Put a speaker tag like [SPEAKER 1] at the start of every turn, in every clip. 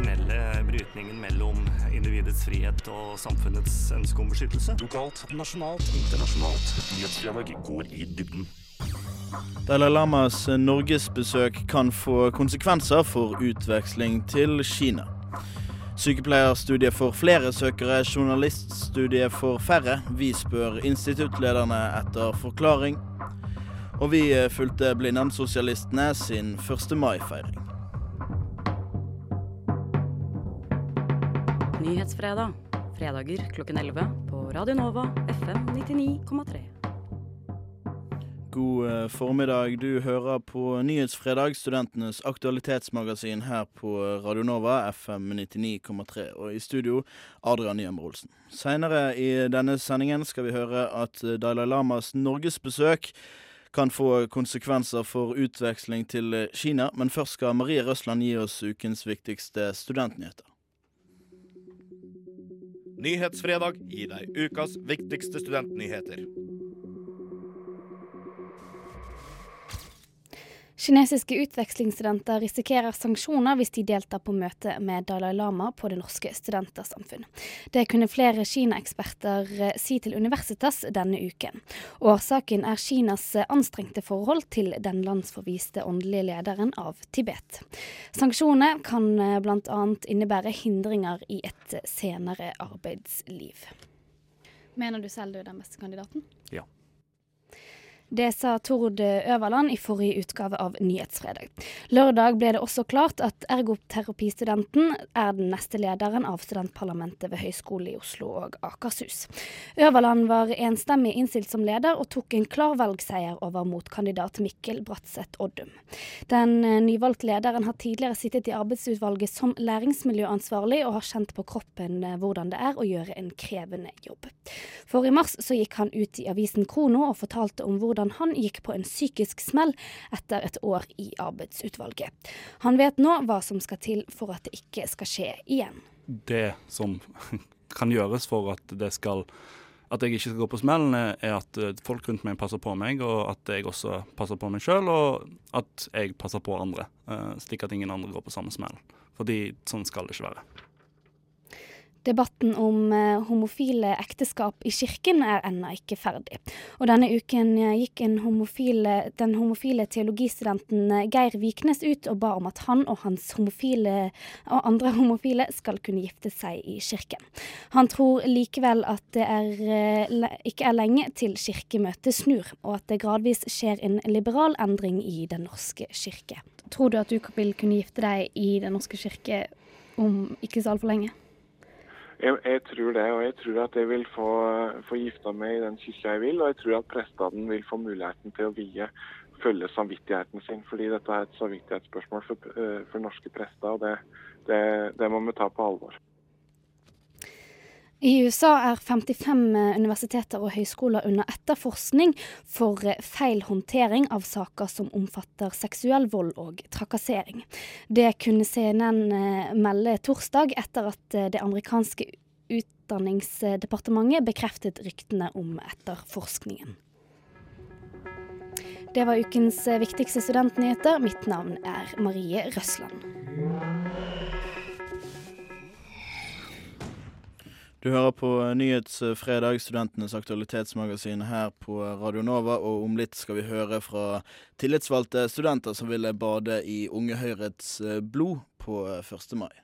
[SPEAKER 1] Tradisjonelle brytningen mellom individets frihet og samfunnets ønske om beskyttelse.
[SPEAKER 2] Lokalt, nasjonalt, internasjonalt. Nyhetsdialog går i dybden.
[SPEAKER 3] Dalai Lamas norgesbesøk kan få konsekvenser for utveksling til Kina. Sykepleierstudiet for flere søkere, journaliststudiet for færre. Vi spør instituttlederne etter forklaring. Og vi fulgte Blindern-sosialistene sin 1. mai-feiring.
[SPEAKER 4] Nyhetsfredag. Fredager klokken 11 på Radio Nova FM 99,3.
[SPEAKER 3] God eh, formiddag. Du hører på Nyhetsfredag, studentenes aktualitetsmagasin her på Radio Nova, FM 99,3. Og i studio, Adrian Nyhammer Olsen. Seinere i denne sendingen skal vi høre at Dalai Lamas norgesbesøk kan få konsekvenser for utveksling til Kina. Men først skal Marie Røsland gi oss ukens viktigste studentnyheter.
[SPEAKER 2] Nyhetsfredag gir deg ukas viktigste studentnyheter.
[SPEAKER 5] Kinesiske utvekslingsstudenter risikerer sanksjoner hvis de deltar på møte med Dalai Lama på Det norske studentersamfunn. Det kunne flere Kina-eksperter eh, si til Universitas denne uken. Årsaken er Kinas eh, anstrengte forhold til den landsforviste åndelige lederen av Tibet. Sanksjonene kan bl.a. innebære hindringer i et eh, senere arbeidsliv. Mener du selv du er den beste kandidaten?
[SPEAKER 1] Ja.
[SPEAKER 5] Det sa Tord Øverland i forrige utgave av Nyhetsfredag. Lørdag ble det også klart at ergoterapistudenten er den neste lederen av studentparlamentet ved Høgskolen i Oslo og Akershus. Øverland var enstemmig innstilt som leder, og tok en klar valgseier over motkandidat Mikkel Bratseth Oddum. Den eh, nyvalgte lederen har tidligere sittet i arbeidsutvalget som læringsmiljøansvarlig, og har kjent på kroppen eh, hvordan det er å gjøre en krevende jobb. For i mars så gikk han ut i avisen Krono og fortalte om hvordan han gikk på en psykisk smell etter et år i arbeidsutvalget. Han vet nå hva som skal til for at det ikke skal skje igjen.
[SPEAKER 6] det som kan gjøres for at det skal at jeg ikke skal gå på smellen, er at eh, folk rundt meg passer på meg, og at jeg også passer på meg sjøl, og at jeg passer på andre. eh, Slik at ingen andre går på samme smell. Fordi sånn skal det ikke være.
[SPEAKER 5] Debatten om eh, homofile ekteskap i kirken er ennå ikke ferdig. Og denne uken eh, gikk homofile, den homofile teologistudenten eh, Geir Viknes ut og ba om at han og hans homofile og andre homofile skal kunne gifte seg i kirken. Han tror likevel at det er, ikke er lenge til kirkemøtet snur, og at det gradvis skjer en liberal endring i Den norske kirke. Tror du at du vil kunne gifte deg i Den norske kirke om ikke så altfor lenge?
[SPEAKER 7] Jeg, jeg tror det, og jeg tror at jeg vil få, få gifta meg i den kirka jeg vil. Og jeg tror at prestene vil få muligheten til å vie følge samvittigheten sin. Fordi dette er et samvittighetsspørsmål for, eh, for norske prester, og det, det, det må vi ta på alvor.
[SPEAKER 5] I USA er 55 universiteter og høyskoler under etterforskning for eh, feil håndtering av saker som omfatter seksuell vold og trakassering. Det kunne CNN eh, melde torsdag etter at eh, det amerikanske utdanningsdepartementet bekreftet ryktene om etterforskningen. Det var ukens eh, viktigste studentnyheter. Mitt navn er Marie Røsland.
[SPEAKER 3] Du hører på Nyhetsfredag, studentenes aktualitetsmagasin her på Radio Nova, og om litt skal vi høre fra tillitsvalgte studenter som ville bade i Unge Høyrets eh, blod på 1. mai.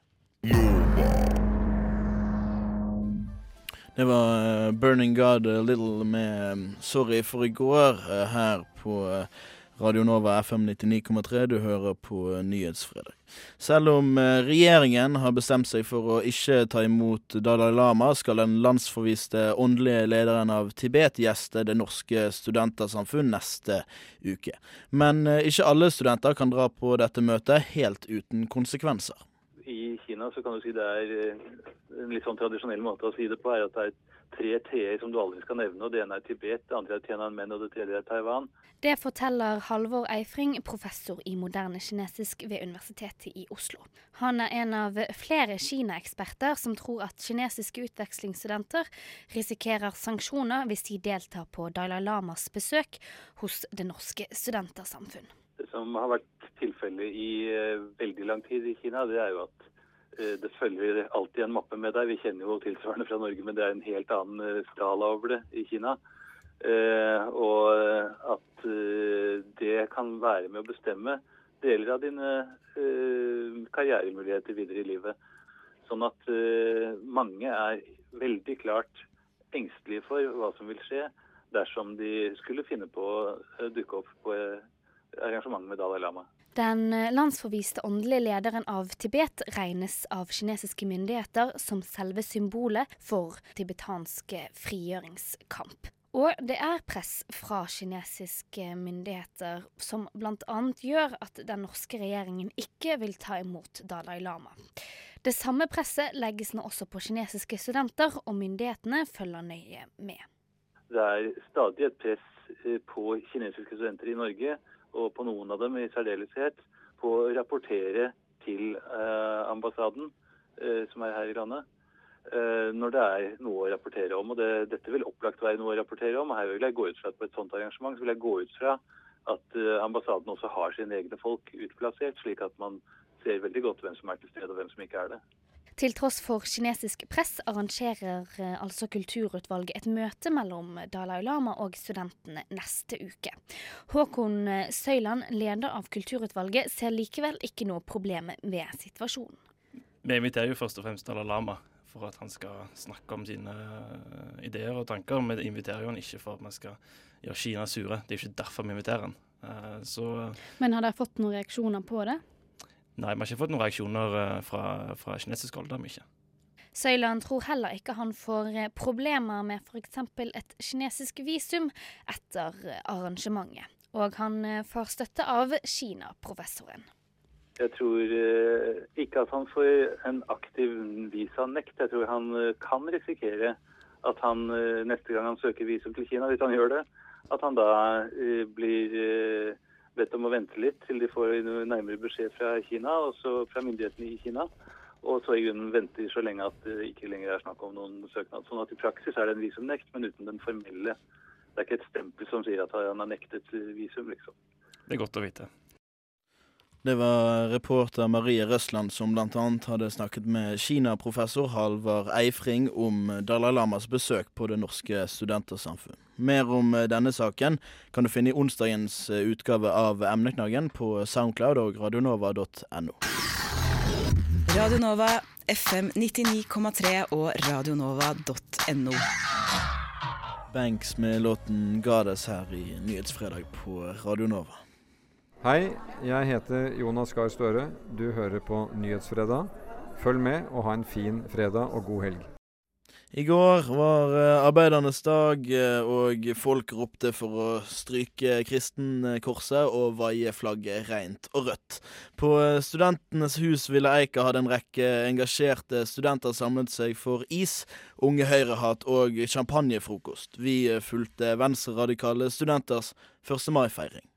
[SPEAKER 3] Det var eh, Burning God Little med eh, Sorry for i går eh, her på eh, Radio Nova FM 99,3, du hører på Nyhetsfredag. Selv om eh, regjeringen har bestemt seg for å ikke ta imot Dalai Lama, skal den landsforviste åndelige lederen av Tibet gjeste Det Norske Studentersamfunn neste uke. Men eh, ikke alle studenter kan dra på dette møtet helt uten konsekvenser.
[SPEAKER 8] I Kina så kan du si det er eh, en litt sånn tradisjonell måte å si det på, er at det er tre T-er som du aldri skal nevne. og Det ene er Tibet, det andre er Tiananmen og det tredje er Taiwan.
[SPEAKER 9] Det forteller Halvor Eifring, professor i moderne kinesisk ved Universitetet i Oslo. Han er en av flere Kina-eksperter som tror at kinesiske utvekslingsstudenter risikerer sanksjoner hvis de deltar på Dalai Lamas besøk hos Det norske studentersamfunn.
[SPEAKER 8] Det som har vært tilfellet i eh, veldig lang tid i Kina, det er jo at det følger alltid en mappe med deg. Vi kjenner jo tilsvarende fra Norge, men det er en helt annen eh, skala over det i Kina. Eh, og at eh, det kan være med å bestemme deler av dine eh, karrieremuligheter videre i livet. Sånn at eh, mange er veldig klart engstelige for hva som vil skje dersom de skulle finne på å eh, dukke opp på eh, arrangement med Dalai Lama.
[SPEAKER 9] Den eh, landsforviste åndelige lederen av Tibet regnes av kinesiske myndigheter som selve symbolet for tibetansk frigjøringskamp. Og det er press fra kinesiske myndigheter som bl.a. gjør at den norske regjeringen ikke vil ta imot Dalai Lama. Det samme presset legges nå også på kinesiske studenter, og myndighetene følger nøye med.
[SPEAKER 8] Det er stadig et press eh, på kinesiske studenter i Norge, og på noen av dem i særdeleshet, på å rapportere til eh, ambassaden eh, som er her i landet, eh, når det er noe å rapportere om. Og det, dette vil opplagt være noe å rapportere om. og Her vil jeg gå ut fra at på et sånt arrangement så vil jeg gå ut fra at ambassaden også har sine egne folk utplassert, slik at man ser veldig godt hvem som er til stede og hvem som ikke er det.
[SPEAKER 9] Til tross for kinesisk press arrangerer eh, altså Kulturutvalget et møte mellom Dalai Lama og studentene neste uke. Håkon eh, Søyland, leder av Kulturutvalget, ser likevel ikke noe problem ved situasjonen.
[SPEAKER 1] Vi inviterer jo først og fremst Dalai Lama for at han skal snakke om sine eh, ideer og tanker. Vi inviterer jo han ikke for at vi skal gjøre Kina sure. Det er jo ikke derfor vi inviterer han. Så
[SPEAKER 9] Men har dere fått noen reaksjoner på det?
[SPEAKER 1] Nei, vi har ikke fått noen reaksjoner fra, fra kinesisk hold. Det har vi ikke.
[SPEAKER 9] Søyland tror heller ikke han får problemer med f.eks. et kinesisk visum etter arrangementet. Og han får støtte av Kina-professoren.
[SPEAKER 8] Jeg tror eh, ikke at han får en aktiv visanekt. Jeg tror han eh, kan risikere at han eh, neste gang han søker visum til Kina, hvis han gjør det, at han da eh, blir eh, bedt om å vente litt til de får nærmere beskjed fra Kina, også fra myndighetene i Kina. Og så i grunnen venter så lenge at det ikke lenger er snakk om noen søknad. Sånn at i praksis er det en visumnekt, men uten den formelle. Det er ikke et stempel som sier at han har nektet visum, liksom.
[SPEAKER 1] Det er godt å vite.
[SPEAKER 3] Det var reporter Marie Røsland som bl.a. hadde snakket med Kina-professor Halvard Eifring om Dalai Lamas besøk på Det norske studentersamfunn. Mer om denne saken kan du finne i onsdagens utgave av Emneknaggen på Soundcloud og radionova.no.
[SPEAKER 10] Radionova, FM 99,3 og radionova.no.
[SPEAKER 3] Banks med låten 'Gades' her i Nyhetsfredag på Radionova.
[SPEAKER 11] Hei, jeg heter Jonas Gahr Støre. Du hører på Nyhetsfredag. Følg med og ha en fin fredag og god helg.
[SPEAKER 3] I går var arbeidernes dag, og folk ropte for å stryke kristenkorset og vaie flagget rent og rødt. På Studentenes hus Ville Eika hadde en rekke engasjerte studenter samlet seg for is, Unge Høyre-hat og champagnefrokost. Vi fulgte venstreradikale studenters 1. mai-feiring.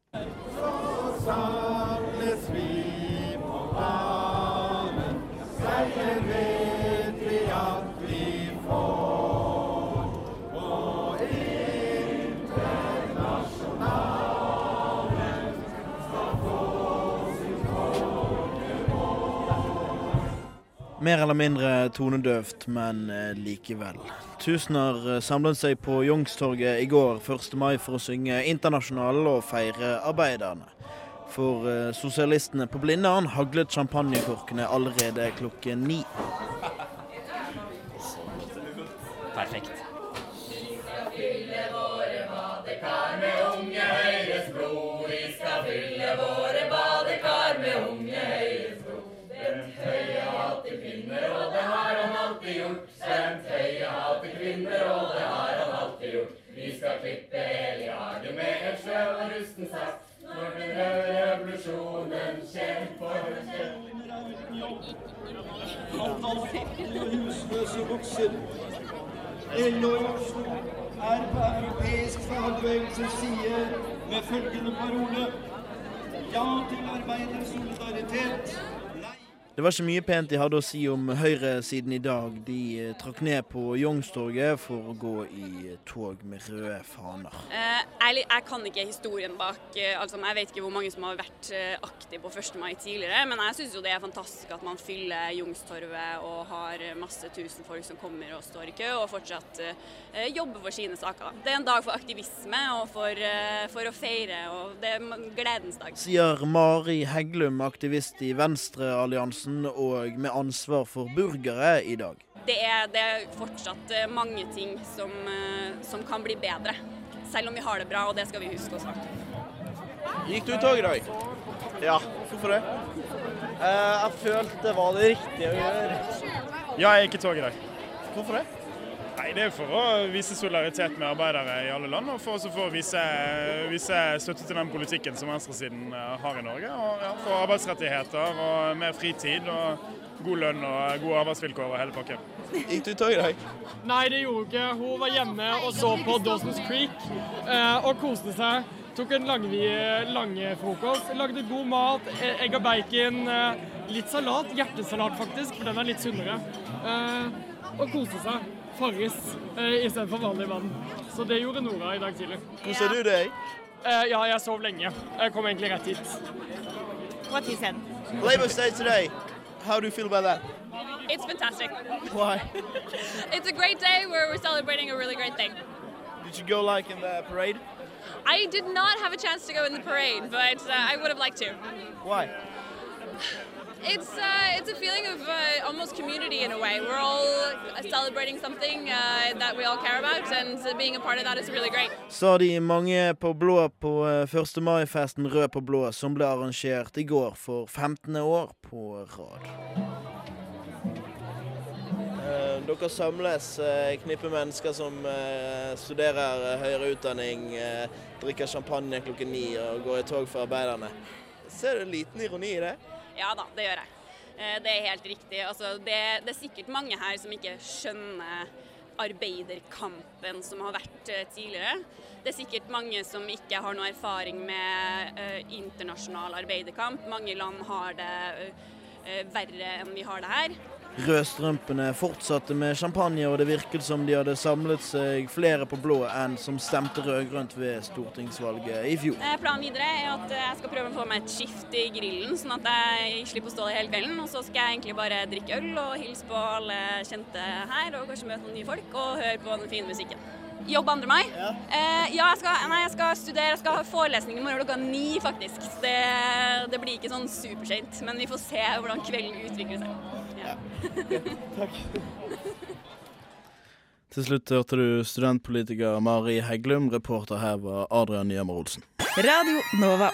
[SPEAKER 12] Samles vi på banen, seieren vet vi at vi får. Og internasjonalen skal få sin kongemål.
[SPEAKER 3] Mer eller mindre tonedøvt, men likevel. Tusener samlet seg på Youngstorget i går 1. mai for å synge internasjonal og feire arbeiderne. For sosialistene på Blindern haglet champagnekorkene allerede klokken ni.
[SPEAKER 13] Perfekt.
[SPEAKER 14] Fattige husløse vokser. LO i Oslo er på europeisk fagbevegelses side med følgende parole Ja til arbeidersolidaritet.
[SPEAKER 3] Det var ikke mye pent de hadde å si om høyresiden i dag. De eh, trakk ned på Youngstorget for å gå i tog med røde faner.
[SPEAKER 15] Eh, jeg, jeg, kan ikke historien bak eh, altså, Jeg vet ikke hvor mange som har vært eh, aktive på 1. mai tidligere, men jeg syns jo det er fantastisk at man fyller Youngstorget og har masse tusen folk som kommer og står i kø, og fortsatt eh, jobber for sine saker. Det er en dag for aktivisme og for, eh, for å feire, og det er gledens dag.
[SPEAKER 3] Sier Mari Hegglum, aktivist i Venstrealliansen og med ansvar for burgere i dag.
[SPEAKER 15] Det er, det er fortsatt eh, mange ting som, eh, som kan bli bedre. Selv om vi har det bra, og det skal vi huske også.
[SPEAKER 16] Gikk du i tog i dag? Ja. Hvorfor det? Eh, jeg følte det var det riktige å gjøre.
[SPEAKER 17] Ja, jeg gikk i tog i dag.
[SPEAKER 16] Hvorfor det?
[SPEAKER 17] Nei, Det er for å vise solidaritet med arbeidere i alle land, og for, også for å vise, vise støtte til den politikken som venstresiden eh, har i Norge. Og ja, For arbeidsrettigheter og mer fritid og god lønn og gode arbeidsvilkår og hele pakken.
[SPEAKER 16] Gikk du tog i dag?
[SPEAKER 18] Nei, det gjorde hun ikke. Hun var hjemme og så på Dawson's Creek eh, og koste seg. Tok en langfrokost. Lagde god mat, e- egg og bacon. Eh, litt salat. Hjertesalat, faktisk, for den er litt sunnere. Eh, og koste seg. Farris eh, istedenfor vanlig vann. Så det gjorde Nora i dag tidlig.
[SPEAKER 16] Koser du deg?
[SPEAKER 18] Eh, ja, jeg sov lenge. Jeg kom egentlig rett hit.
[SPEAKER 19] What he said.
[SPEAKER 16] Labour Day today. How do you feel about that?
[SPEAKER 19] It's fantastic.
[SPEAKER 16] Why?
[SPEAKER 19] It's a great day where we're celebrating a really great thing.
[SPEAKER 16] Did you go like in the parade?
[SPEAKER 19] I did not have a chance to go in the parade, but uh, I would have liked to.
[SPEAKER 16] Why?
[SPEAKER 19] It's uh, it's a feeling of uh, almost community in a way. We're all celebrating something uh, that we all care about, and being a part of that is really great.
[SPEAKER 3] Sa de mange på blå på eh, 1. mai-festen Rød på blå, som ble arrangert i går for 15. år på rad.
[SPEAKER 16] Eh, dere samles, eh, knippe mennesker som eh, studerer høyere utdanning, drikker champagne klokken ni og går i tog for arbeiderne. Ser du en liten ironi i det?
[SPEAKER 15] Ja da, det gjør jeg. Eh, Det er helt riktig. Altså, det, det er sikkert mange her som ikke skjønner arbeiderkampen som har vært eh, tidligere. Det er sikkert mange som ikke har noe erfaring med uh, internasjonal arbeiderkamp. Mange land har det uh, verre enn vi har det her.
[SPEAKER 3] Rødstrømpene fortsatte med champagne, og det virket som de hadde samlet seg flere på blå enn som stemte rød-grønt ved stortingsvalget i fjor.
[SPEAKER 15] Eh, Planen videre er at jeg skal prøve å få meg et skift i grillen, sånn at jeg slipper å stå der hele kvelden. Og så skal jeg egentlig bare drikke øl og hilse på alle kjente her, og kanskje møte noen nye folk, og høre på den fine musikken. Jobb 2. mai? Ja, eh, ja jeg, skal, nei, jeg skal studere. Jeg skal ha forelesning i morgen klokka ni, faktisk. Det, det blir ikke sånn superseint, men vi får se hvordan kvelden utvikler seg. Ja.
[SPEAKER 16] Takk.
[SPEAKER 3] Til slutt hørte du studentpolitiker Mari Hegglum. Reporter her var Adrian Nyhammer Olsen.
[SPEAKER 20] Radio Nova.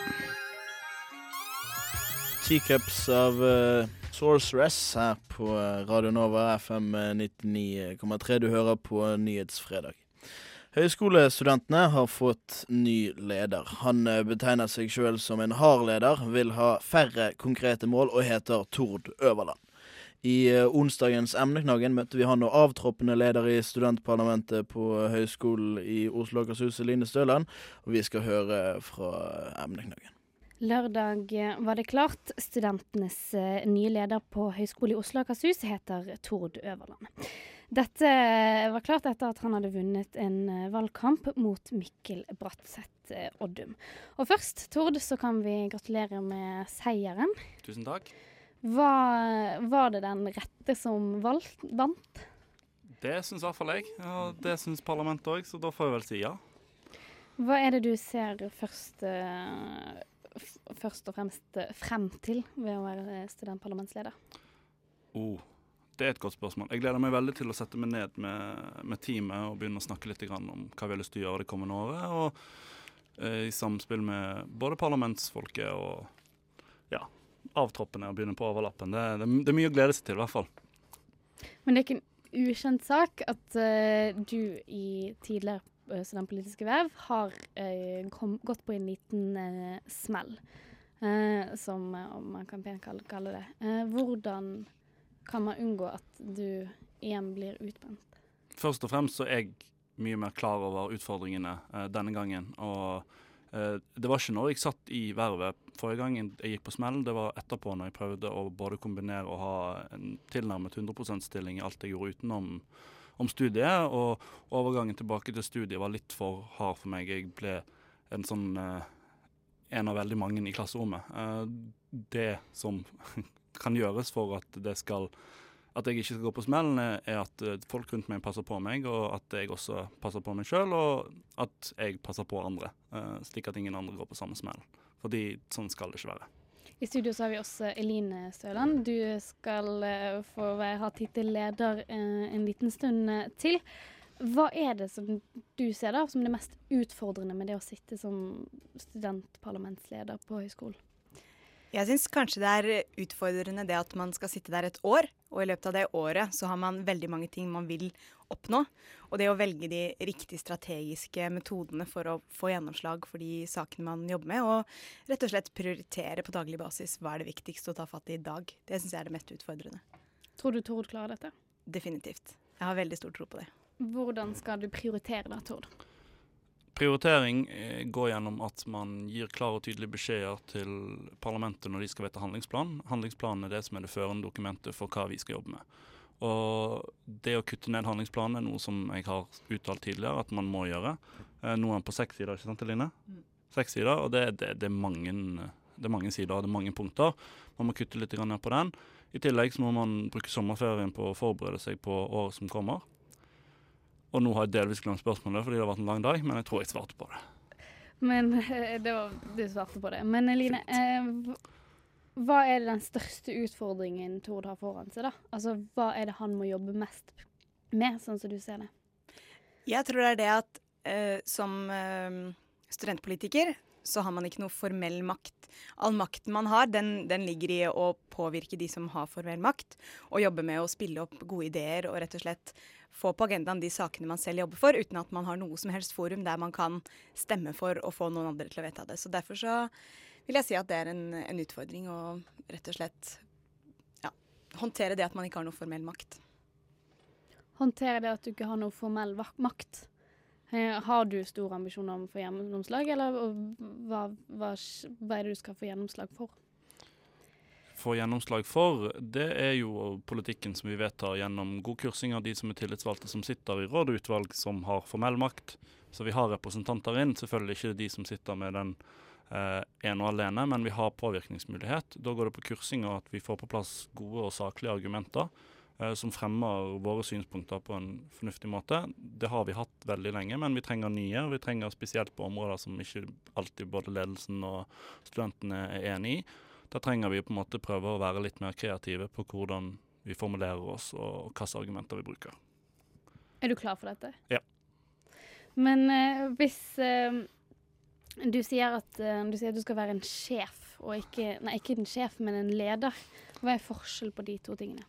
[SPEAKER 3] Teacups av uh, Sorceress her på eh, Radio Nova FM 99,3. Du hører på Nyhetsfredag. Høyskolestudentene har fått ny leder. Han eh, betegner seg sjøl som en hard leder, vil ha færre konkrete mål og heter Tord Øverland. I eh, onsdagens emneknaggen møtte vi han og avtroppende leder i studentparlamentet på Høgskolen i Oslo og Akershus, Line Støland, og vi skal høre fra emneknaggen.
[SPEAKER 21] Lørdag eh, var det klart. Studentenes eh, nye leder på Høgskolen i Oslo og Akershus heter Tord Øverland. Dette eh, var klart etter at han hadde vunnet en eh, valgkamp mot Mikkel Bratseth eh, Oddum. Og først, Tord, så kan vi gratulere med seieren.
[SPEAKER 6] Tusen takk.
[SPEAKER 21] Var, var det den rette som valgt, vant?
[SPEAKER 6] Det syns i hvert fall jeg, og det syns parlamentet òg, så da får jeg vel si ja.
[SPEAKER 21] Hva er det du ser først, eh, først og fremst eh, frem til ved å være studentparlamentsleder?
[SPEAKER 6] Oh, det er et godt spørsmål. Jeg gleder meg veldig til å sette meg ned med, med teamet og begynne å snakke litt grann om hva vi har lyst til å gjøre det kommende året. Og eh, i samspill med både parlamentsfolket og ja, avtroppene og begynne på overlappen. Det, det, det er mye å glede seg til, i hvert fall.
[SPEAKER 21] Men det er ikke en ukjent sak at uh, du i tidligere eh, studentpolitiske verv, har uh, kom, gått på en liten smell. Som man kan pent kalle, det. Hvordan kan man unngå at du igjen blir utbrent?
[SPEAKER 6] Først og fremst så er jeg mye mer klar over utfordringene denne gangen. Og det var ikke når jeg satt i vervet forrige gang jeg gikk på smellen, det var etterpå når jeg prøvde å både kombinere og ha en tilnærmet 100 %-stilling i alt jeg gjorde utenom om studiet. Og overgangen tilbake til studiet var litt for hard for meg. Jeg ble en sånn eh, en av veldig mange i klasserommet. Eh, det som kan gjøres for at det skal at jeg ikke skal gå på smellen, er- at eh, folk rundt meg passer på meg, og at jeg også passer på meg sjøl, og at jeg passer på andre. eh, slik at ingen andre går på samme smell. Fordi sånn skal det ikke være.
[SPEAKER 21] I studio så har vi også Eline Støland. Du skal eh, få være, ha tittel leder en liten stund til. Hva er det som du ser da som det mest utfordrende med det å sitte som studentparlamentsleder på høyskolen?
[SPEAKER 10] Jeg syns kanskje det er utfordrende det at man skal sitte der et år, og i løpet av det året så har man veldig mange ting man vil oppnå. Og det å velge de riktig strategiske metodene for å få gjennomslag for de sakene man jobber med, og rett og slett prioritere på daglig basis hva er det viktigste å ta fatt i i dag, det syns jeg er det mest utfordrende.
[SPEAKER 21] Tror du Tord klarer dette?
[SPEAKER 10] Definitivt. Jeg har veldig stor tro på det.
[SPEAKER 21] Hvordan skal du prioritere da, Tord?
[SPEAKER 6] Prioritering eh, går gjennom at man gir klare og tydelige beskjeder til parlamentet når de skal vedta handlingsplan. Handlingsplanen er det som er det førende dokumentet for hva vi skal jobbe med. Og det å kutte ned handlingsplanen er noe som jeg har uttalt tidligere at man må gjøre. Eh, Nå er den på seks sider, ikke sant Eline? Seks sider, og det, det, det, er mange, det er mange sider det er mange punkter. Man må kutte litt ned på den. I tillegg så må man bruke sommerferien på å forberede seg på året som kommer. Og nå har jeg delvis glemt spørsmålet fordi det har vært en lang dag, men jeg tror jeg svarte på det.
[SPEAKER 21] Men eh, det var, Du svarte på det. Men Eline, eh, hva er den største utfordringen Tord har foran seg? da? Altså, Hva er det han må jobbe mest med, sånn som du ser det?
[SPEAKER 10] Jeg tror det er det at eh, som eh, studentpolitiker så har man ikke noe formell makt. All makten man har, den, den ligger i å påvirke de som har formell makt, og jobbe med å spille opp gode ideer og rett og slett få på agendaen de sakene man selv jobber for, uten at man har noe som helst forum der man kan stemme for å få noen andre til å vedta det. Så derfor så vil jeg si at det er en, en utfordring å rett og slett ja, håndtere det at man ikke har noe formell makt.
[SPEAKER 21] Håndtere det at du ikke har noe formell makt. Eh, Har du store ambisjoner om å få gjennomslag, eller hva, hva, hva er det du skal få gjennomslag for?
[SPEAKER 6] Få gjennomslag for, det er jo politikken som vi vedtar gjennom god kursing av de som er tillitsvalgte som sitter i råd og utvalg som har formell makt. Så vi har representanter inn, selvfølgelig ikke de som sitter med den eh, ene og alene, men vi har påvirkningsmulighet. Da går det på kursing og at vi får på plass gode og saklige argumenter som fremmer våre synspunkter på en fornuftig måte. Det har vi hatt veldig lenge, men vi trenger nye. og Vi trenger spesielt på områder som ikke alltid både ledelsen og studentene er enig i. Da trenger vi på en måte prøve å være litt mer kreative på hvordan vi formulerer oss og hvilke argumenter vi bruker.
[SPEAKER 21] Er du klar for dette?
[SPEAKER 6] Ja.
[SPEAKER 21] Men eh, hvis eh, du, sier at, eh, du sier at du skal være en sjef, og ikke Nei, ikke en sjef, men en leder. Hva er forskjell på de to tingene?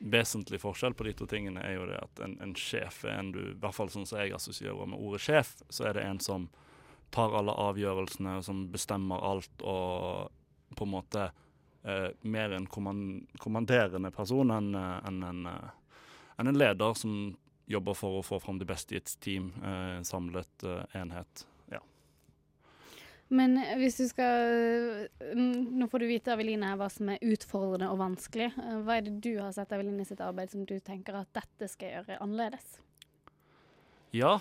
[SPEAKER 6] Vesentlig forskjell på de to tingene er jo det at en, en sjef er en du, i hvert fall sånn som jeg assosierer med ordet sjef, så er det en som tar alle avgjørelsene, som bestemmer alt og på en måte eh, mer en komman- kommanderende person enn en, enn en, eh, en leder som jobber for å få fram det beste i et team, eh, en samlet eh, enhet.
[SPEAKER 21] Men eh, hvis du skal mm, Nå får du vite Aveline, hva som er utfordrende og vanskelig. Eh, Hva er det du har sett av Eline sitt arbeid som du tenker at dette skal gjøre annerledes?
[SPEAKER 6] ja.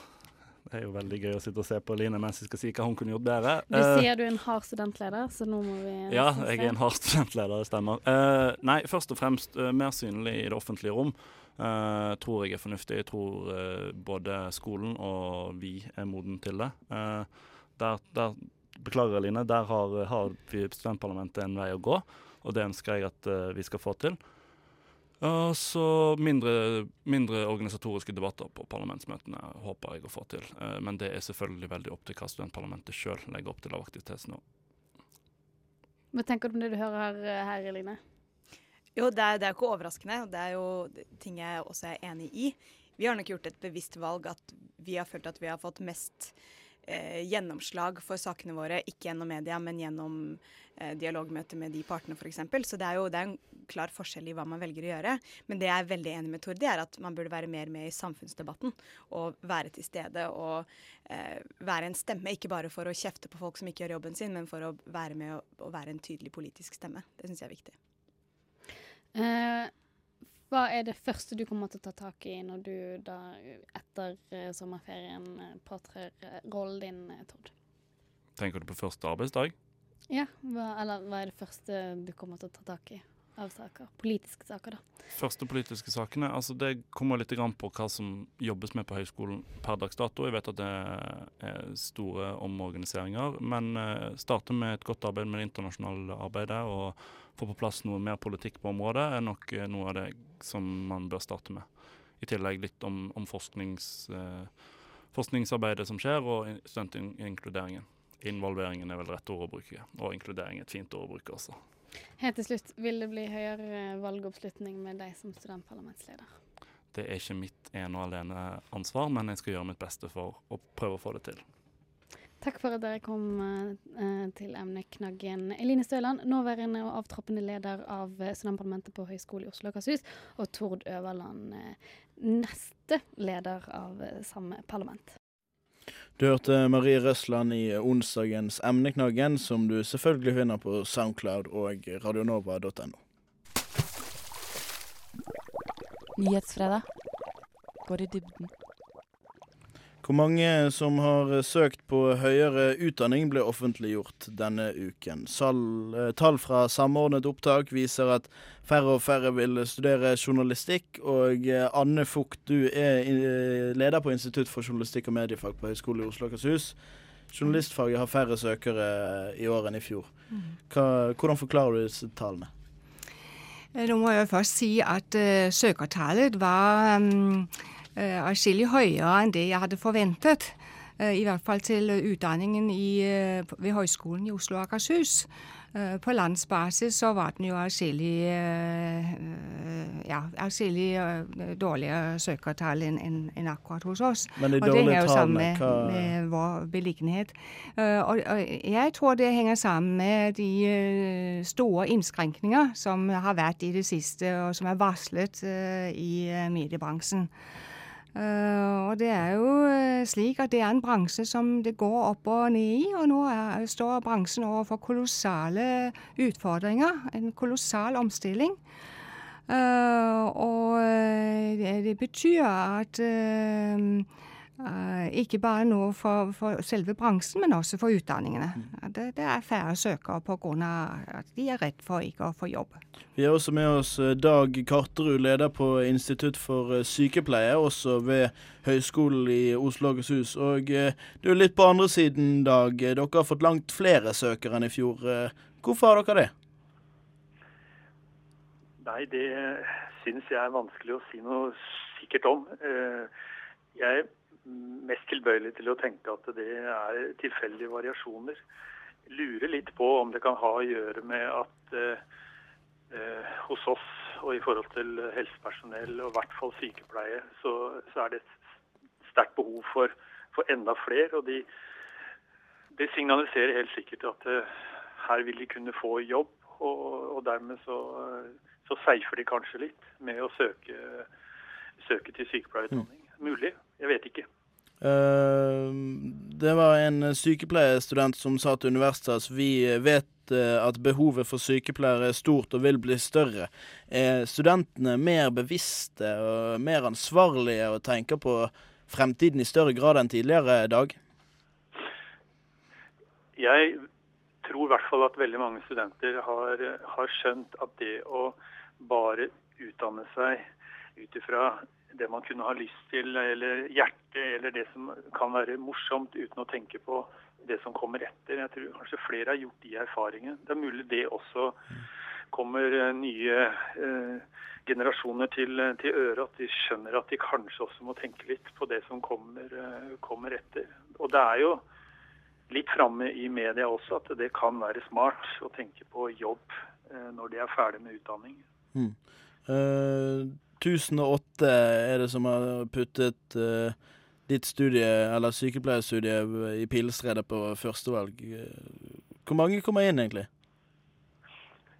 [SPEAKER 6] Det er jo veldig gøy å sitte og se på Line mens jeg skal si hva hun kunne gjort bedre.
[SPEAKER 21] Du
[SPEAKER 6] Eh,
[SPEAKER 21] sier du er en hard studentleder, så nå må vi
[SPEAKER 6] Ja, jeg er en hard studentleder, det stemmer. Eh, nei, først og fremst eh, mer synlig i det offentlige rom. Uh, tror jeg er fornuftig. Jeg tror eh, både skolen og vi er moden til det. Eh, der, der, beklager Line, der har, har vi studentparlamentet en vei å gå, og det ønsker jeg at eh, vi skal få til. Og så mindre, mindre organisatoriske debatter på parlamentsmøtene håper jeg å få til. Eh, men det er selvfølgelig veldig opp til hva studentparlamentet sjøl legger opp til av aktivitetsnivå.
[SPEAKER 21] Hva tenker du om det du hører her, eh, her Eline?
[SPEAKER 10] Jo, det er, det er jo ikke overraskende, og det er jo ting jeg også er enig i. Vi har nok gjort et bevisst valg at vi har følt at vi har fått mest eh, gjennomslag for sakene våre, ikke gjennom media, men gjennom eh, dialogmøter med de partene f.eks. Så det er jo det er en klar forskjell i hva man velger å gjøre. Men det jeg er veldig enig med Tord, det er at man burde være mer med i samfunnsdebatten. Og være til stede og eh, være en stemme, ikke bare for å kjefte på folk som ikke gjør jobben sin, men for å være med og, og være en tydelig politisk stemme. Det syns jeg er viktig.
[SPEAKER 21] Eh, hva er det første du kommer til å ta tak i når du da etter eh, sommerferien eh, påtrer eh, rollen din, Tord?
[SPEAKER 6] Tenker du på første arbeidsdag?
[SPEAKER 21] Ja, hva, eller hva er det første du kommer til å ta tak i av saker? Politiske saker, da.
[SPEAKER 6] Første politiske sakene, altså det kommer litt på hva som jobbes med på høyskolen per dags dato. Jeg vet at det er store omorganiseringer, men eh, starte med et godt arbeid med det internasjonale arbeidet og få på plass noe mer politikk på området, er nok eh, noe av det som man bør starte med. I tillegg litt om, om forsknings, eh, forskningsarbeidet som skjer, og studentinkluderingen. Involveringen er vel rett ord å bruke, og inkludering er et fint ord å bruke også.
[SPEAKER 21] Helt til slutt, vil det bli høyere valgoppslutning med deg som studentparlamentsleder?
[SPEAKER 6] Det er ikke mitt ene og alene ansvar, men jeg skal gjøre mitt beste for å prøve å få det til.
[SPEAKER 21] Takk for at dere kom eh, til emneknaggen. Eline Støland, nåværende og avtroppende leder av studentparlamentet på Høgskolen i Oslo og Akershus, og Tord Øverland, eh, neste leder av samme parlament.
[SPEAKER 3] Du hørte Marie Røsland i onsdagens Emneknaggen, som du selvfølgelig finner på Soundcloud og radionova.no.
[SPEAKER 22] Nyhetsfredag. Går i dybden.
[SPEAKER 3] Hvor mange som har søkt på høyere utdanning ble offentliggjort denne uken. Sal, eh, tall fra Samordnet opptak viser at færre og færre vil studere journalistikk. Og eh, Anne Fugt, du er eh, leder på Institutt for journalistikk og mediefag på Høgskolen i Oslo og Akershus. Journalistfaget har færre søkere i år enn i fjor. Hva, hvordan forklarer du disse tallene?
[SPEAKER 23] Nå må jeg først si at uh, søkertallet var um, atskillig høyere enn det jeg hadde forventet. Uh, I hvert fall til utdanningen i, uh, ved Høgskolen i Oslo og Akershus. På landsbasis så var den jo atskillig ja, dårligere søkertall enn en, en akkurat hos oss.
[SPEAKER 3] Men de
[SPEAKER 23] og det henger jo sammen med, med vår beliggenhet. Og, og jeg tror det henger sammen med de store innskrenkninger som har vært i det siste, og som er varslet i mediebransjen. Uh, og det er jo uh, slik at det er en bransje som det går opp og ned i, og nå er, står bransjen overfor kolossale utfordringer. En kolossal omstilling. Uh, og det, det betyr at uh, ikke bare nå for, for selve bransjen, men også for utdanningene. Det, det er færre søkere pga. at de er redd for ikke å få jobb.
[SPEAKER 3] Vi har også med oss eh, Dag Karterud, leder på Institutt for eh, sykepleie, også ved Høgskolen i Oslo og Akershus. Og eh, du er litt på andre siden, Dag. Dere har fått langt flere søkere enn i fjor. Eh, Hvorfor har dere det?
[SPEAKER 24] Nei, det syns jeg er vanskelig å si noe sikkert om. Eh, Jeg mest tilbøyelig til å tenke at det er tilfeldige variasjoner. Lurer litt på om det kan ha å gjøre med at eh, eh, hos oss og i forhold til helsepersonell, og i hvert fall sykepleie, så, så er det et sterkt behov for, for enda flere. Og de, de, signaliserer helt sikkert at eh, her vil de kunne få jobb, og, og dermed så, så seifer de kanskje litt med å søke, søke til sykepleierutdanning. Mulig, jeg vet ikke.
[SPEAKER 3] Uh, Det var en sykepleierstudent som sa til Universitas vi vet uh, at behovet for sykepleiere er stort og vil bli større. Er studentene mer bevisste og mer ansvarlige og tenker på fremtiden i større grad enn tidligere, Dag?
[SPEAKER 24] Jeg tror i hvert fall at veldig mange studenter har, har skjønt at det å bare utdanne seg ut ifra det man kunne ha lyst til, eller hjertet, eller det som kan være morsomt, uten å tenke på det som kommer etter. Jeg tror kanskje flere har gjort de erfaringene. Det er mulig det også kommer eh, nye eh, generasjoner til, til øre, at de skjønner at de kanskje også må tenke litt på det som kommer, eh, kommer etter. Og det er jo litt framme i media også at det kan være smart å tenke på jobb eh, når de er ferdig med utdanning.
[SPEAKER 3] Mm. Eh, 1008 dette er det som har puttet uh, ditt studie, eller sykepleierstudie, i Pilestredet på førstevalg. Hvor mange kommer inn, egentlig?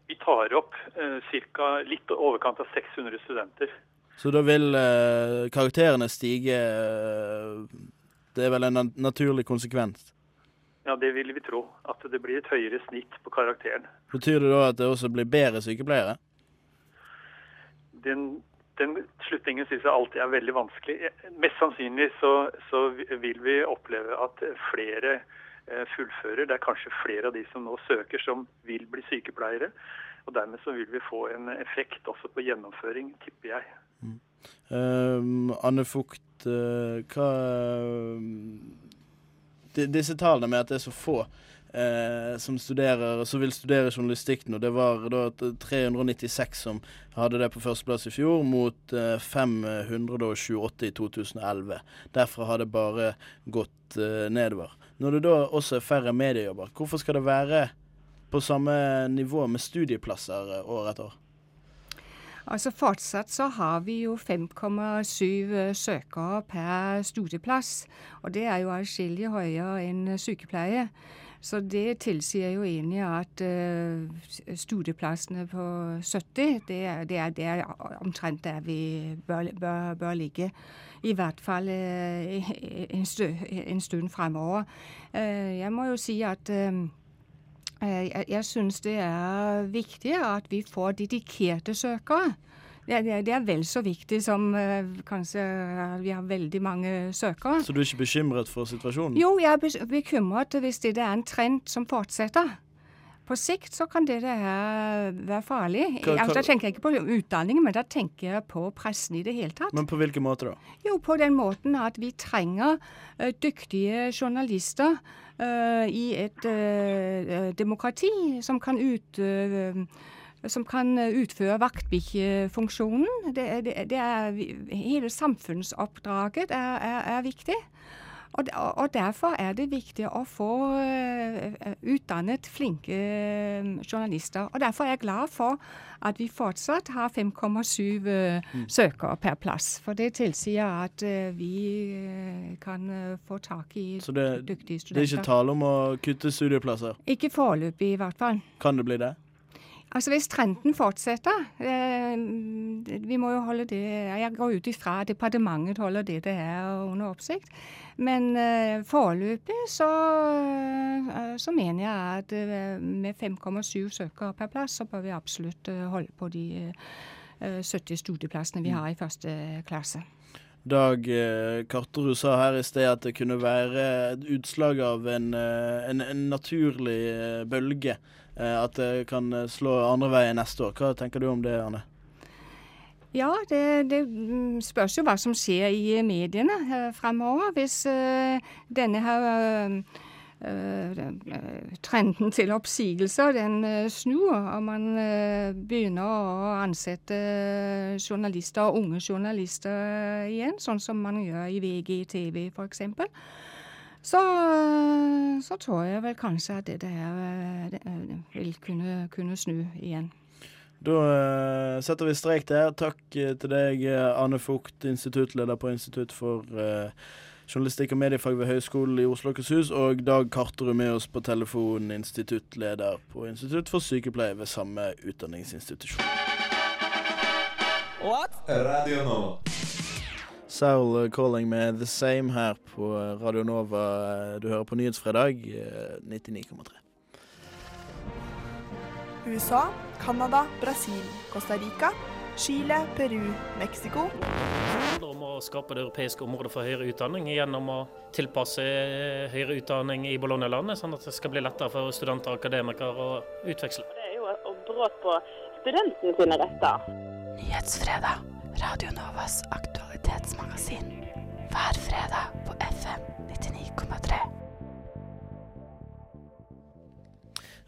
[SPEAKER 24] Vi tar opp uh, ca. litt overkant av 600 studenter.
[SPEAKER 3] Så da vil uh, karakterene stige eh, Det er vel en na- naturlig konsekvens?
[SPEAKER 24] Ja, det vil vi tro. At det blir et høyere snitt på karakteren.
[SPEAKER 3] Betyr det da at det også blir bedre sykepleiere?
[SPEAKER 24] Den, den slutningen syns jeg alltid er veldig vanskelig. Mest sannsynlig så, så vil vi oppleve at flere eh, fullfører. Det er kanskje flere av de som nå søker som vil bli sykepleiere. Og dermed så vil vi få en effekt også på gjennomføring, tipper jeg.
[SPEAKER 3] Um, Anne Fugt, uh, hva uh, Disse tallene med at det er så få eh, som studerer, som vil studere journalistikk nå, det var da 396 som hadde det på førsteplass i fjor, mot eh, 528 i 2011. Derfra har det bare gått eh, nedover. Når det da også er færre mediejobber, hvorfor skal det være på samme nivå med studieplasser eh, år etter år?
[SPEAKER 23] Altså Fortsatt så har vi jo 5,7 søkere per studieplass. Og det er jo atskillig høyere enn sykepleie. Så det tilsier jo egentlig at uh, studieplassene på 70, det er, det er, det er omtrent der vi bør, bør, bør ligge. I hvert fall uh, en, stø, en stund fremover. Uh, jeg må jo si at eh, Eh, Jeg, jeg syns det er viktig at vi får dedikerte søkere. Det, det, er- det er vel så viktig som eh, kanskje eh, vi har veldig mange søkere.
[SPEAKER 3] Så du er ikke bekymret for situasjonen?
[SPEAKER 23] Jo, jeg er bekymret hvis det er en trend som fortsetter. På sikt så kan det her være farlig.
[SPEAKER 3] Hva- hva-
[SPEAKER 23] Altså, da tenker jeg ikke på utdanning, men da tenker jeg på pressen i det hele tatt.
[SPEAKER 3] Men på hvilken måte da?
[SPEAKER 23] Jo, på den måten at vi trenger uh, dyktige journalister uh, i et uh, demokrati som kan utøve som kan utføre vaktbikkjefunksjonen. Det, det, det er, hele samfunnsoppdraget er, er, er viktig. Og, og derfor er det viktig å få eh, utdannet flinke eh, journalister. Og derfor er jeg glad for at vi fortsatt har 5,7 eh, søkere per plass. For det tilsier at eh, vi eh, kan eh, få tak i
[SPEAKER 3] Så det,
[SPEAKER 23] dyktige
[SPEAKER 3] det er ikke
[SPEAKER 23] studenter.
[SPEAKER 3] tale om å kutte studieplasser?
[SPEAKER 23] Ikke foreløpig, i hvert fall.
[SPEAKER 3] Kan det bli det?
[SPEAKER 23] Altså Hvis trenden fortsetter eh, Vi må jo holde det Jeg går ut ifra departementet holder det det er under oppsikt. Men eh, foreløpig så, eh, så mener jeg at eh, med 5,7 søkere per plass, så bør vi absolutt eh, holde på de eh, 70 studieplassene vi har i første klasse.
[SPEAKER 3] Dag Karterud sa her i sted at det kunne være et utslag av en, en, en naturlig bølge. Eh, at det kan eh, slå andre veien neste år. Hva tenker du om det, Anne?
[SPEAKER 23] Ja, det, det mm, spørs jo hva som skjer i eh, mediene fremover. Hvis denne her trenden til oppsigelser den snur, og man begynner å ansette journalister, unge journalister igjen, sånn som man gjør i VG TV f.eks., så, eh, så tror jeg vel kanskje at det her det, eh, vil kunne, kunne snu igjen.
[SPEAKER 3] Da setter vi strek der. Takk til deg, Anne Fugt, instituttleder på Institutt for journalistikk og mediefag ved Høgskolen i Oslo og Akershus, og Dag Karterud med oss på telefon, instituttleder på Institutt for sykepleie ved samme utdanningsinstitusjon.
[SPEAKER 25] Radio Nova.
[SPEAKER 3] Soul eh, Calling med The Same her på eh, Radio Nova. Eh, Du hører på Nyhetsfredag eh, 99,3.
[SPEAKER 26] USA, Canada, Brasil, Costa Rica, Chile, Peru, Mexico.
[SPEAKER 27] Det handler om å skape det europeiske området for høyere utdanning gjennom å tilpasse høyere utdanning i Bologna-landet, sånn at det skal bli lettere for studenter og akademikere å utveksle.
[SPEAKER 28] Det er jo et brudd på studentene sine retter.
[SPEAKER 22] Nyhetsfredag. Radio Novas aktualitetsmagasin. Hver fredag på FM 99,3.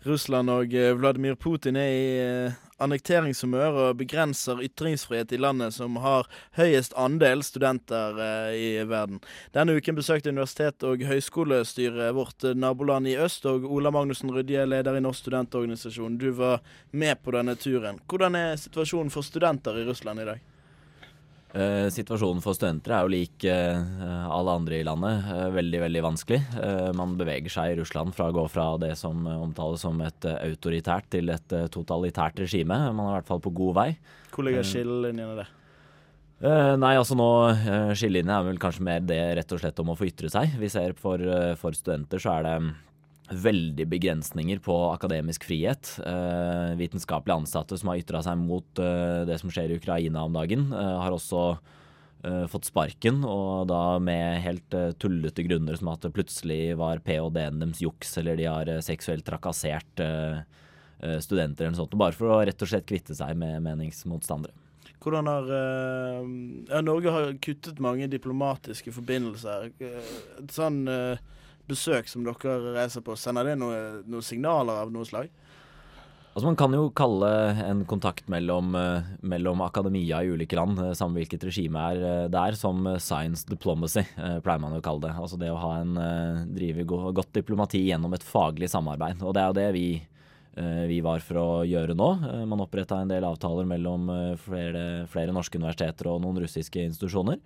[SPEAKER 3] Russland og eh, Vladimir Putin er i eh, annekteringshumør og begrenser ytringsfrihet i landet som har høyest andel studenter eh, i verden. Denne uken besøkte universitet- og høyskolestyret vårt naboland i øst, og Ola Magnussen Rydje, leder i Norsk studentorganisasjon, du var med på denne turen. Hvordan er situasjonen for studenter i Russland i dag?
[SPEAKER 13] Eh, situasjonen for studenter er jo lik eh, alle andre i landet. Eh, veldig, veldig vanskelig. Eh, man beveger seg i Russland fra å gå fra det som omtales som et eh, autoritært til et eh, totalitært regime. Man er i hvert fall på god vei.
[SPEAKER 3] Hvor ligger skillelinjene der?
[SPEAKER 13] Eh, nei, altså nå Skillelinjen er vel kanskje mer det rett og slett om å få ytre seg. Vi ser for, for studenter så er det veldig begrensninger på akademisk frihet. Eh, vitenskapelige ansatte som har ytra seg mot eh, det som skjer i Ukraina om dagen, eh, har også eh, fått sparken, og da med helt eh, tullete grunner som at det plutselig var ph.d.-en deres juks, eller de har eh, seksuelt trakassert studenter eller noe sånt. Bare for å rett og slett kvitte seg med meningsmotstandere.
[SPEAKER 3] Hvordan har ja, Norge har kuttet mange diplomatiske forbindelser. Sånn eh, besøk som dere reiser på, sender det noe- noen signaler av noe slag?
[SPEAKER 13] Altså Man kan jo kalle en kontakt mellom, eh, mellom akademia i ulike land, eh, samme hvilket regime er eh, der, som science diplomacy, pleier man jo å kalle det. Altså det å ha en drive go godt diplomati gjennom et faglig samarbeid. Og det er jo det vi, vi var for å gjøre nå. Man oppretta en del avtaler mellom flere, flere norske universiteter og noen russiske institusjoner.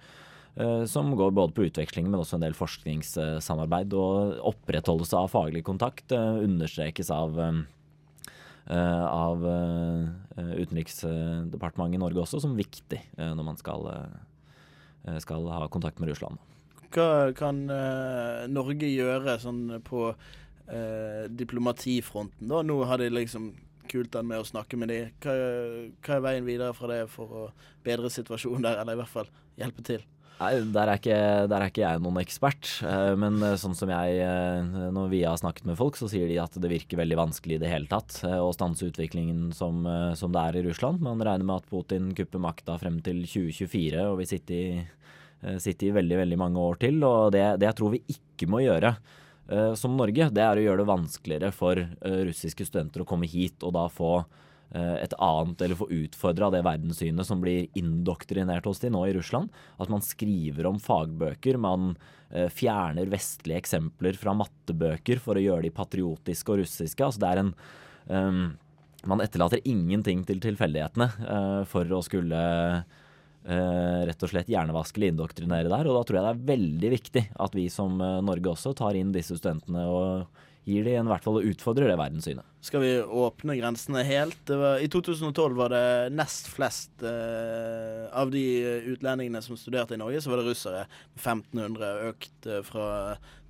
[SPEAKER 13] Eh, Som går både på utveksling, men også en del forskningssamarbeid. Og opprettholdelse av faglig kontakt eh, understrekes av eh, av Utenriksdepartementet i Norge også som viktig når man skal, skal ha kontakt med Russland.
[SPEAKER 3] Hva kan Norge gjøre sånn på eh, diplomatifronten? da? Nå har de liksom kult an med å snakke med de. Hva, hva er veien videre fra det for å bedre situasjonen der, eller i hvert fall hjelpe til?
[SPEAKER 13] Nei, der er, ikke, der er ikke jeg noen ekspert. eh, Men eh, sånn som jeg eh, Når vi har snakket med folk, så sier de at det virker veldig vanskelig i det hele tatt å stanse utviklingen som, som det er i Russland. Man regner med at Putin kupper makta frem til 2024 og vil sitte i, eh, sitte i veldig, veldig mange år til. Og det, det jeg tror vi ikke må gjøre som Norge, det er å gjøre det vanskeligere for russiske studenter å komme hit og da få et annet, eller få utfordra det verdenssynet som blir indoktrinert hos de nå i Russland. At man skriver om fagbøker, man eh, fjerner vestlige eksempler fra mattebøker for å gjøre de patriotiske og russiske. Altså det er en um, Man etterlater ingenting til tilfeldighetene uh, for å skulle uh, rett og slett hjernevaskelig indoktrinere der. Og da tror jeg det er veldig viktig at vi som eh, Norge også tar inn disse studentene og gir de en, hvert fall og utfordrer det verdenssynet.
[SPEAKER 3] Skal vi åpne grensene helt? Var, I 2012 var det nest flest eh, av de utlendingene som studerte i Norge, så var det russere. 1500 økt eh, fra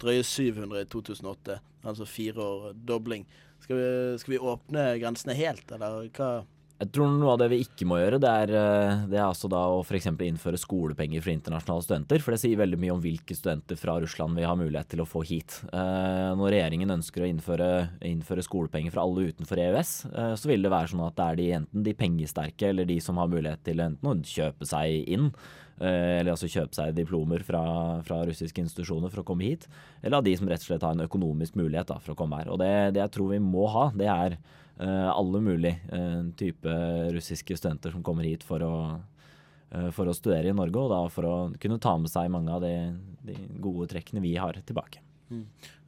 [SPEAKER 3] drøye 700 i 2008. Altså fire år dobling. Skal vi, skal vi åpne grensene helt, eller hva?
[SPEAKER 13] Jeg tror noe av det vi ikke må gjøre, det er, eh, det er altså da å f.eks. innføre skolepenger for internasjonale studenter. For det sier veldig mye om hvilke studenter fra Russland vi har mulighet til å få hit. Eh, når regjeringen ønsker å innføre, innføre skolepenger for alle utenfor EØS, eh, så vil det være sånn at det er de, enten de pengesterke eller de som har mulighet til enten å kjøpe seg inn, eller altså kjøpe seg diplomer fra, fra russiske institusjoner for å komme hit, eller av de som rett og slett har en økonomisk mulighet da, for å komme her. Og det, det jeg tror vi må ha, det er alle mulige eh, type russiske studenter som kommer hit for å, eh, for å studere i Norge, og da for å kunne ta med seg mange av de, de gode trekkene vi har tilbake.
[SPEAKER 3] Mm.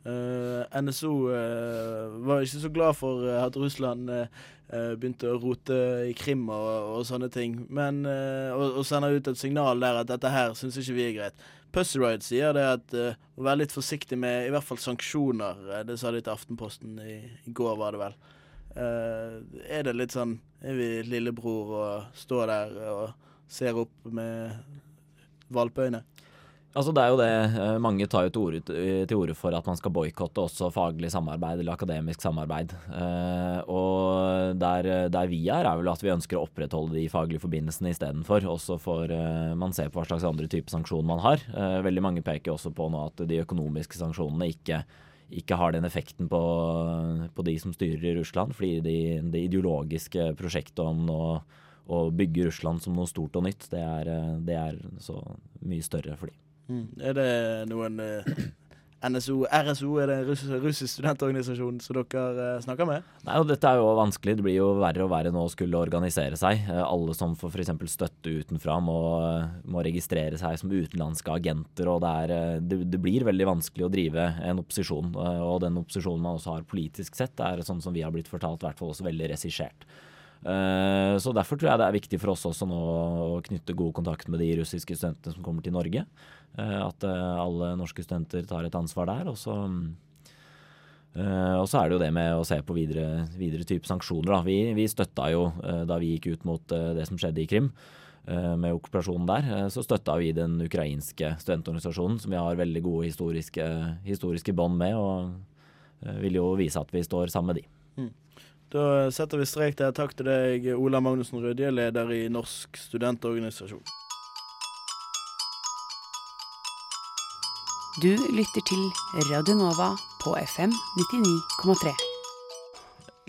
[SPEAKER 3] Uh, NSO uh, var ikke så glad for eh, at Russland eh, eh, begynte å rote i Krim og, og sånne ting, men eh, og, og sender ut et signal der at dette her syns ikke vi er greit. Pussy Riot sier det at eh, å være litt forsiktig med i hvert fall sanksjoner. eh, det sa de til Aftenposten i, i går, var det vel. Eh, er det litt sånn Er vi lillebror og står der og ser opp med valpeøyne?
[SPEAKER 13] Altså det er jo det, eh, Mange tar jo til orde, til orde for at man skal boikotte også faglig samarbeid eller akademisk samarbeid. Eh, og der, der vi er, er vel at vi ønsker å opprettholde de faglige forbindelsene istedenfor. Også for eh, man ser på hva slags andre type sanksjoner man har. Eh, veldig mange peker også på nå at de økonomiske sanksjonene ikke, ikke har den effekten på, på de som styrer i Russland, fordi de, det ideologiske prosjektet om å, å bygge Russland som noe stort og nytt, det er, eh, det er så mye større for dem.
[SPEAKER 3] Mm. Er det noen eh, NSO, RSO, er det en russ, russisk studentorganisasjon som dere eh, snakker med?
[SPEAKER 13] Nei, og Dette er jo vanskelig. Det blir jo verre og verre nå å skulle organisere seg. Eh, Alle som får f.eks. støtte utenfra må, må registrere seg som utenlandske agenter. og det, er, eh, det, det blir veldig vanskelig å drive en opposisjon. eh, Og den opposisjonen man også har politisk sett, er sånn som vi har blitt fortalt, i hvert fall også veldig regissert. Eh, Så derfor tror jeg det er viktig for oss også nå å knytte god kontakt med de russiske studentene som kommer til Norge. Eh, At eh, alle norske studenter tar et ansvar der. Og så, eh, og så er det jo det med å se på videre, videre type sanksjoner. Da. Vi, vi støtta jo da vi gikk ut mot det som skjedde i Krim. Med okkupasjonen der, så støtta vi den ukrainske studentorganisasjonen, som vi har veldig gode historiske, historiske bånd med, og vil jo vise at vi står sammen med de.
[SPEAKER 3] Mm. Da setter vi strek der. Takk til deg, Ola Magnussen Rødje, leder i Norsk studentorganisasjon.
[SPEAKER 22] Du lytter til Radio Nova på FM 99,3.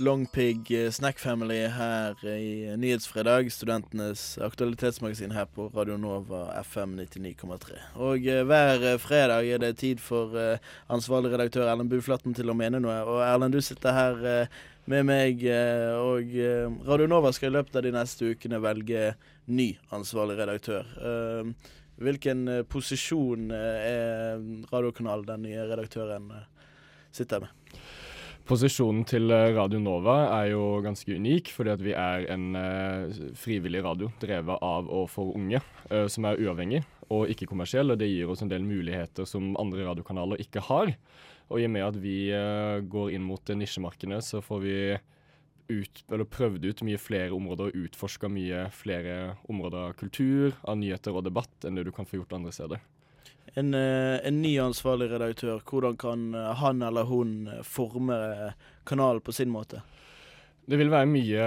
[SPEAKER 3] Longpig Pig Snack Family her i Nyhetsfredag, studentenes aktualitetsmagasin her på Radio Nova FM 99,3. Og eh, hver eh, fredag er det tid for eh, ansvarlig redaktør Erlend Buflatten til å mene noe. Og Erlend, du sitter her eh, med meg, eh, og Radionova Radio Nova skal i løpet av de neste ukene velge ny ansvarlig redaktør. Hvilken eh, posisjon eh, er radiokanal den nye redaktøren eh, sitter med?
[SPEAKER 29] Posisjonen til Radio Nova er jo ganske unik, fordi at vi er en frivillig radio drevet av og for unge, som er uavhengig og ikke kommersiell. og Det gir oss en del muligheter som andre radiokanaler ikke har. Og i og med at vi går inn mot det nisjemarkedet, så får vi ut, prøvd ut mye flere områder og utforska mye flere områder av kultur, av nyheter og debatt enn det du kan få gjort andre steder.
[SPEAKER 3] En, eh, en ny ansvarlig redaktør, hvordan kan eh, han eller hun eh, forme kanalen på sin måte?
[SPEAKER 29] Det vil være mye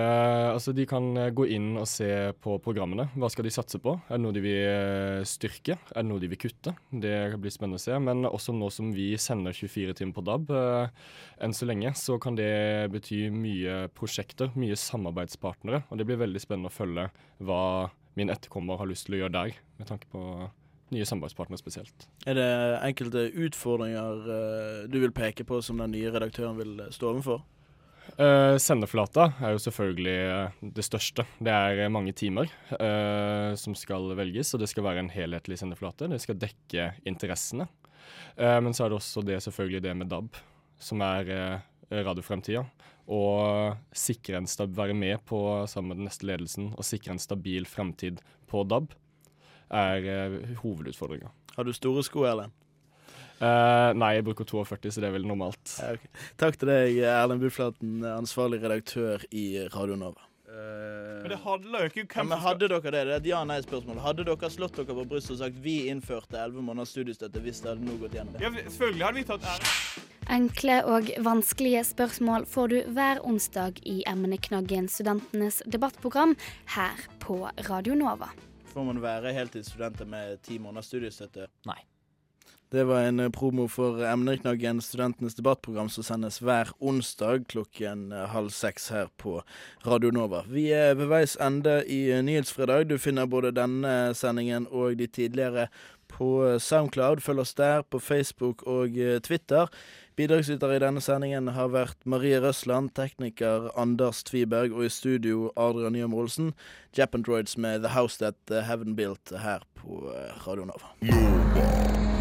[SPEAKER 29] Altså, de kan eh, gå inn og se på programmene. Hva skal de satse på? Er det noe de vil eh, styrke? Er det noe de vil kutte? Det blir spennende å se. Men også nå som vi sender 24 timer på DAB eh, enn så lenge, så kan det bety mye prosjekter, mye samarbeidspartnere. Og det blir veldig spennende å følge hva min etterkommer har lyst til å gjøre der, med tanke på nye samarbeidspartnere spesielt.
[SPEAKER 3] Er det enkelte utfordringer du vil peke på som den nye redaktøren vil stå overfor?
[SPEAKER 29] Uh, sendeflata er jo selvfølgelig eh, det største. Det er eh, mange timer uh, som skal velges, og det skal være en helhetlig sendeflate. Det skal dekke interessene. Uh, men så er det også det selvfølgelig det med DAB, som er radiofremtida. Og sikre en stab, være med på sammen med den neste ledelsen og sikre en stabil fremtid på DAB er uh, hovedutfordringa.
[SPEAKER 3] Har du store sko, Erlend?
[SPEAKER 29] Eh, nei, jeg bruker 42, så det er vel normalt.
[SPEAKER 3] Ja, ok. Takk til deg, Erlend Buflaten, ansvarlig redaktør i Radio Nova.
[SPEAKER 9] Men det handler jo ikke om
[SPEAKER 3] Ja, men hadde dere det? Det er et ja-nei-spørsmål. Hadde dere slått dere på brystet og sagt vi innførte 11 måneders studiestøtte hvis det hadde nå gått gjennom det?
[SPEAKER 9] Ja, selvfølgelig hadde vi tatt ære.
[SPEAKER 21] Enkle og vanskelige spørsmål får du hver onsdag i emneknaggen Studentenes debattprogram her på Radio Nova.
[SPEAKER 3] Får man være heltidsstudenter med ti måneders studiestøtte?
[SPEAKER 13] Nei.
[SPEAKER 3] Det var en eh, promo for emneknaggen Studentenes debattprogram som sendes hver onsdag klokken eh, halv seks her på Radio Nova. Vi er ved veis ende i eh, Nyhetsfredag. Du finner både denne sendingen og de tidligere på Soundcloud. Følg oss der, på Facebook og Twitter. Bidragsyter i denne sendingen har vært Marie Røsland, tekniker Anders Tviberg og i studio Adrian Nyham Olsen. Japandroids med The House That Heaven Built her på Radio Nova. Nova.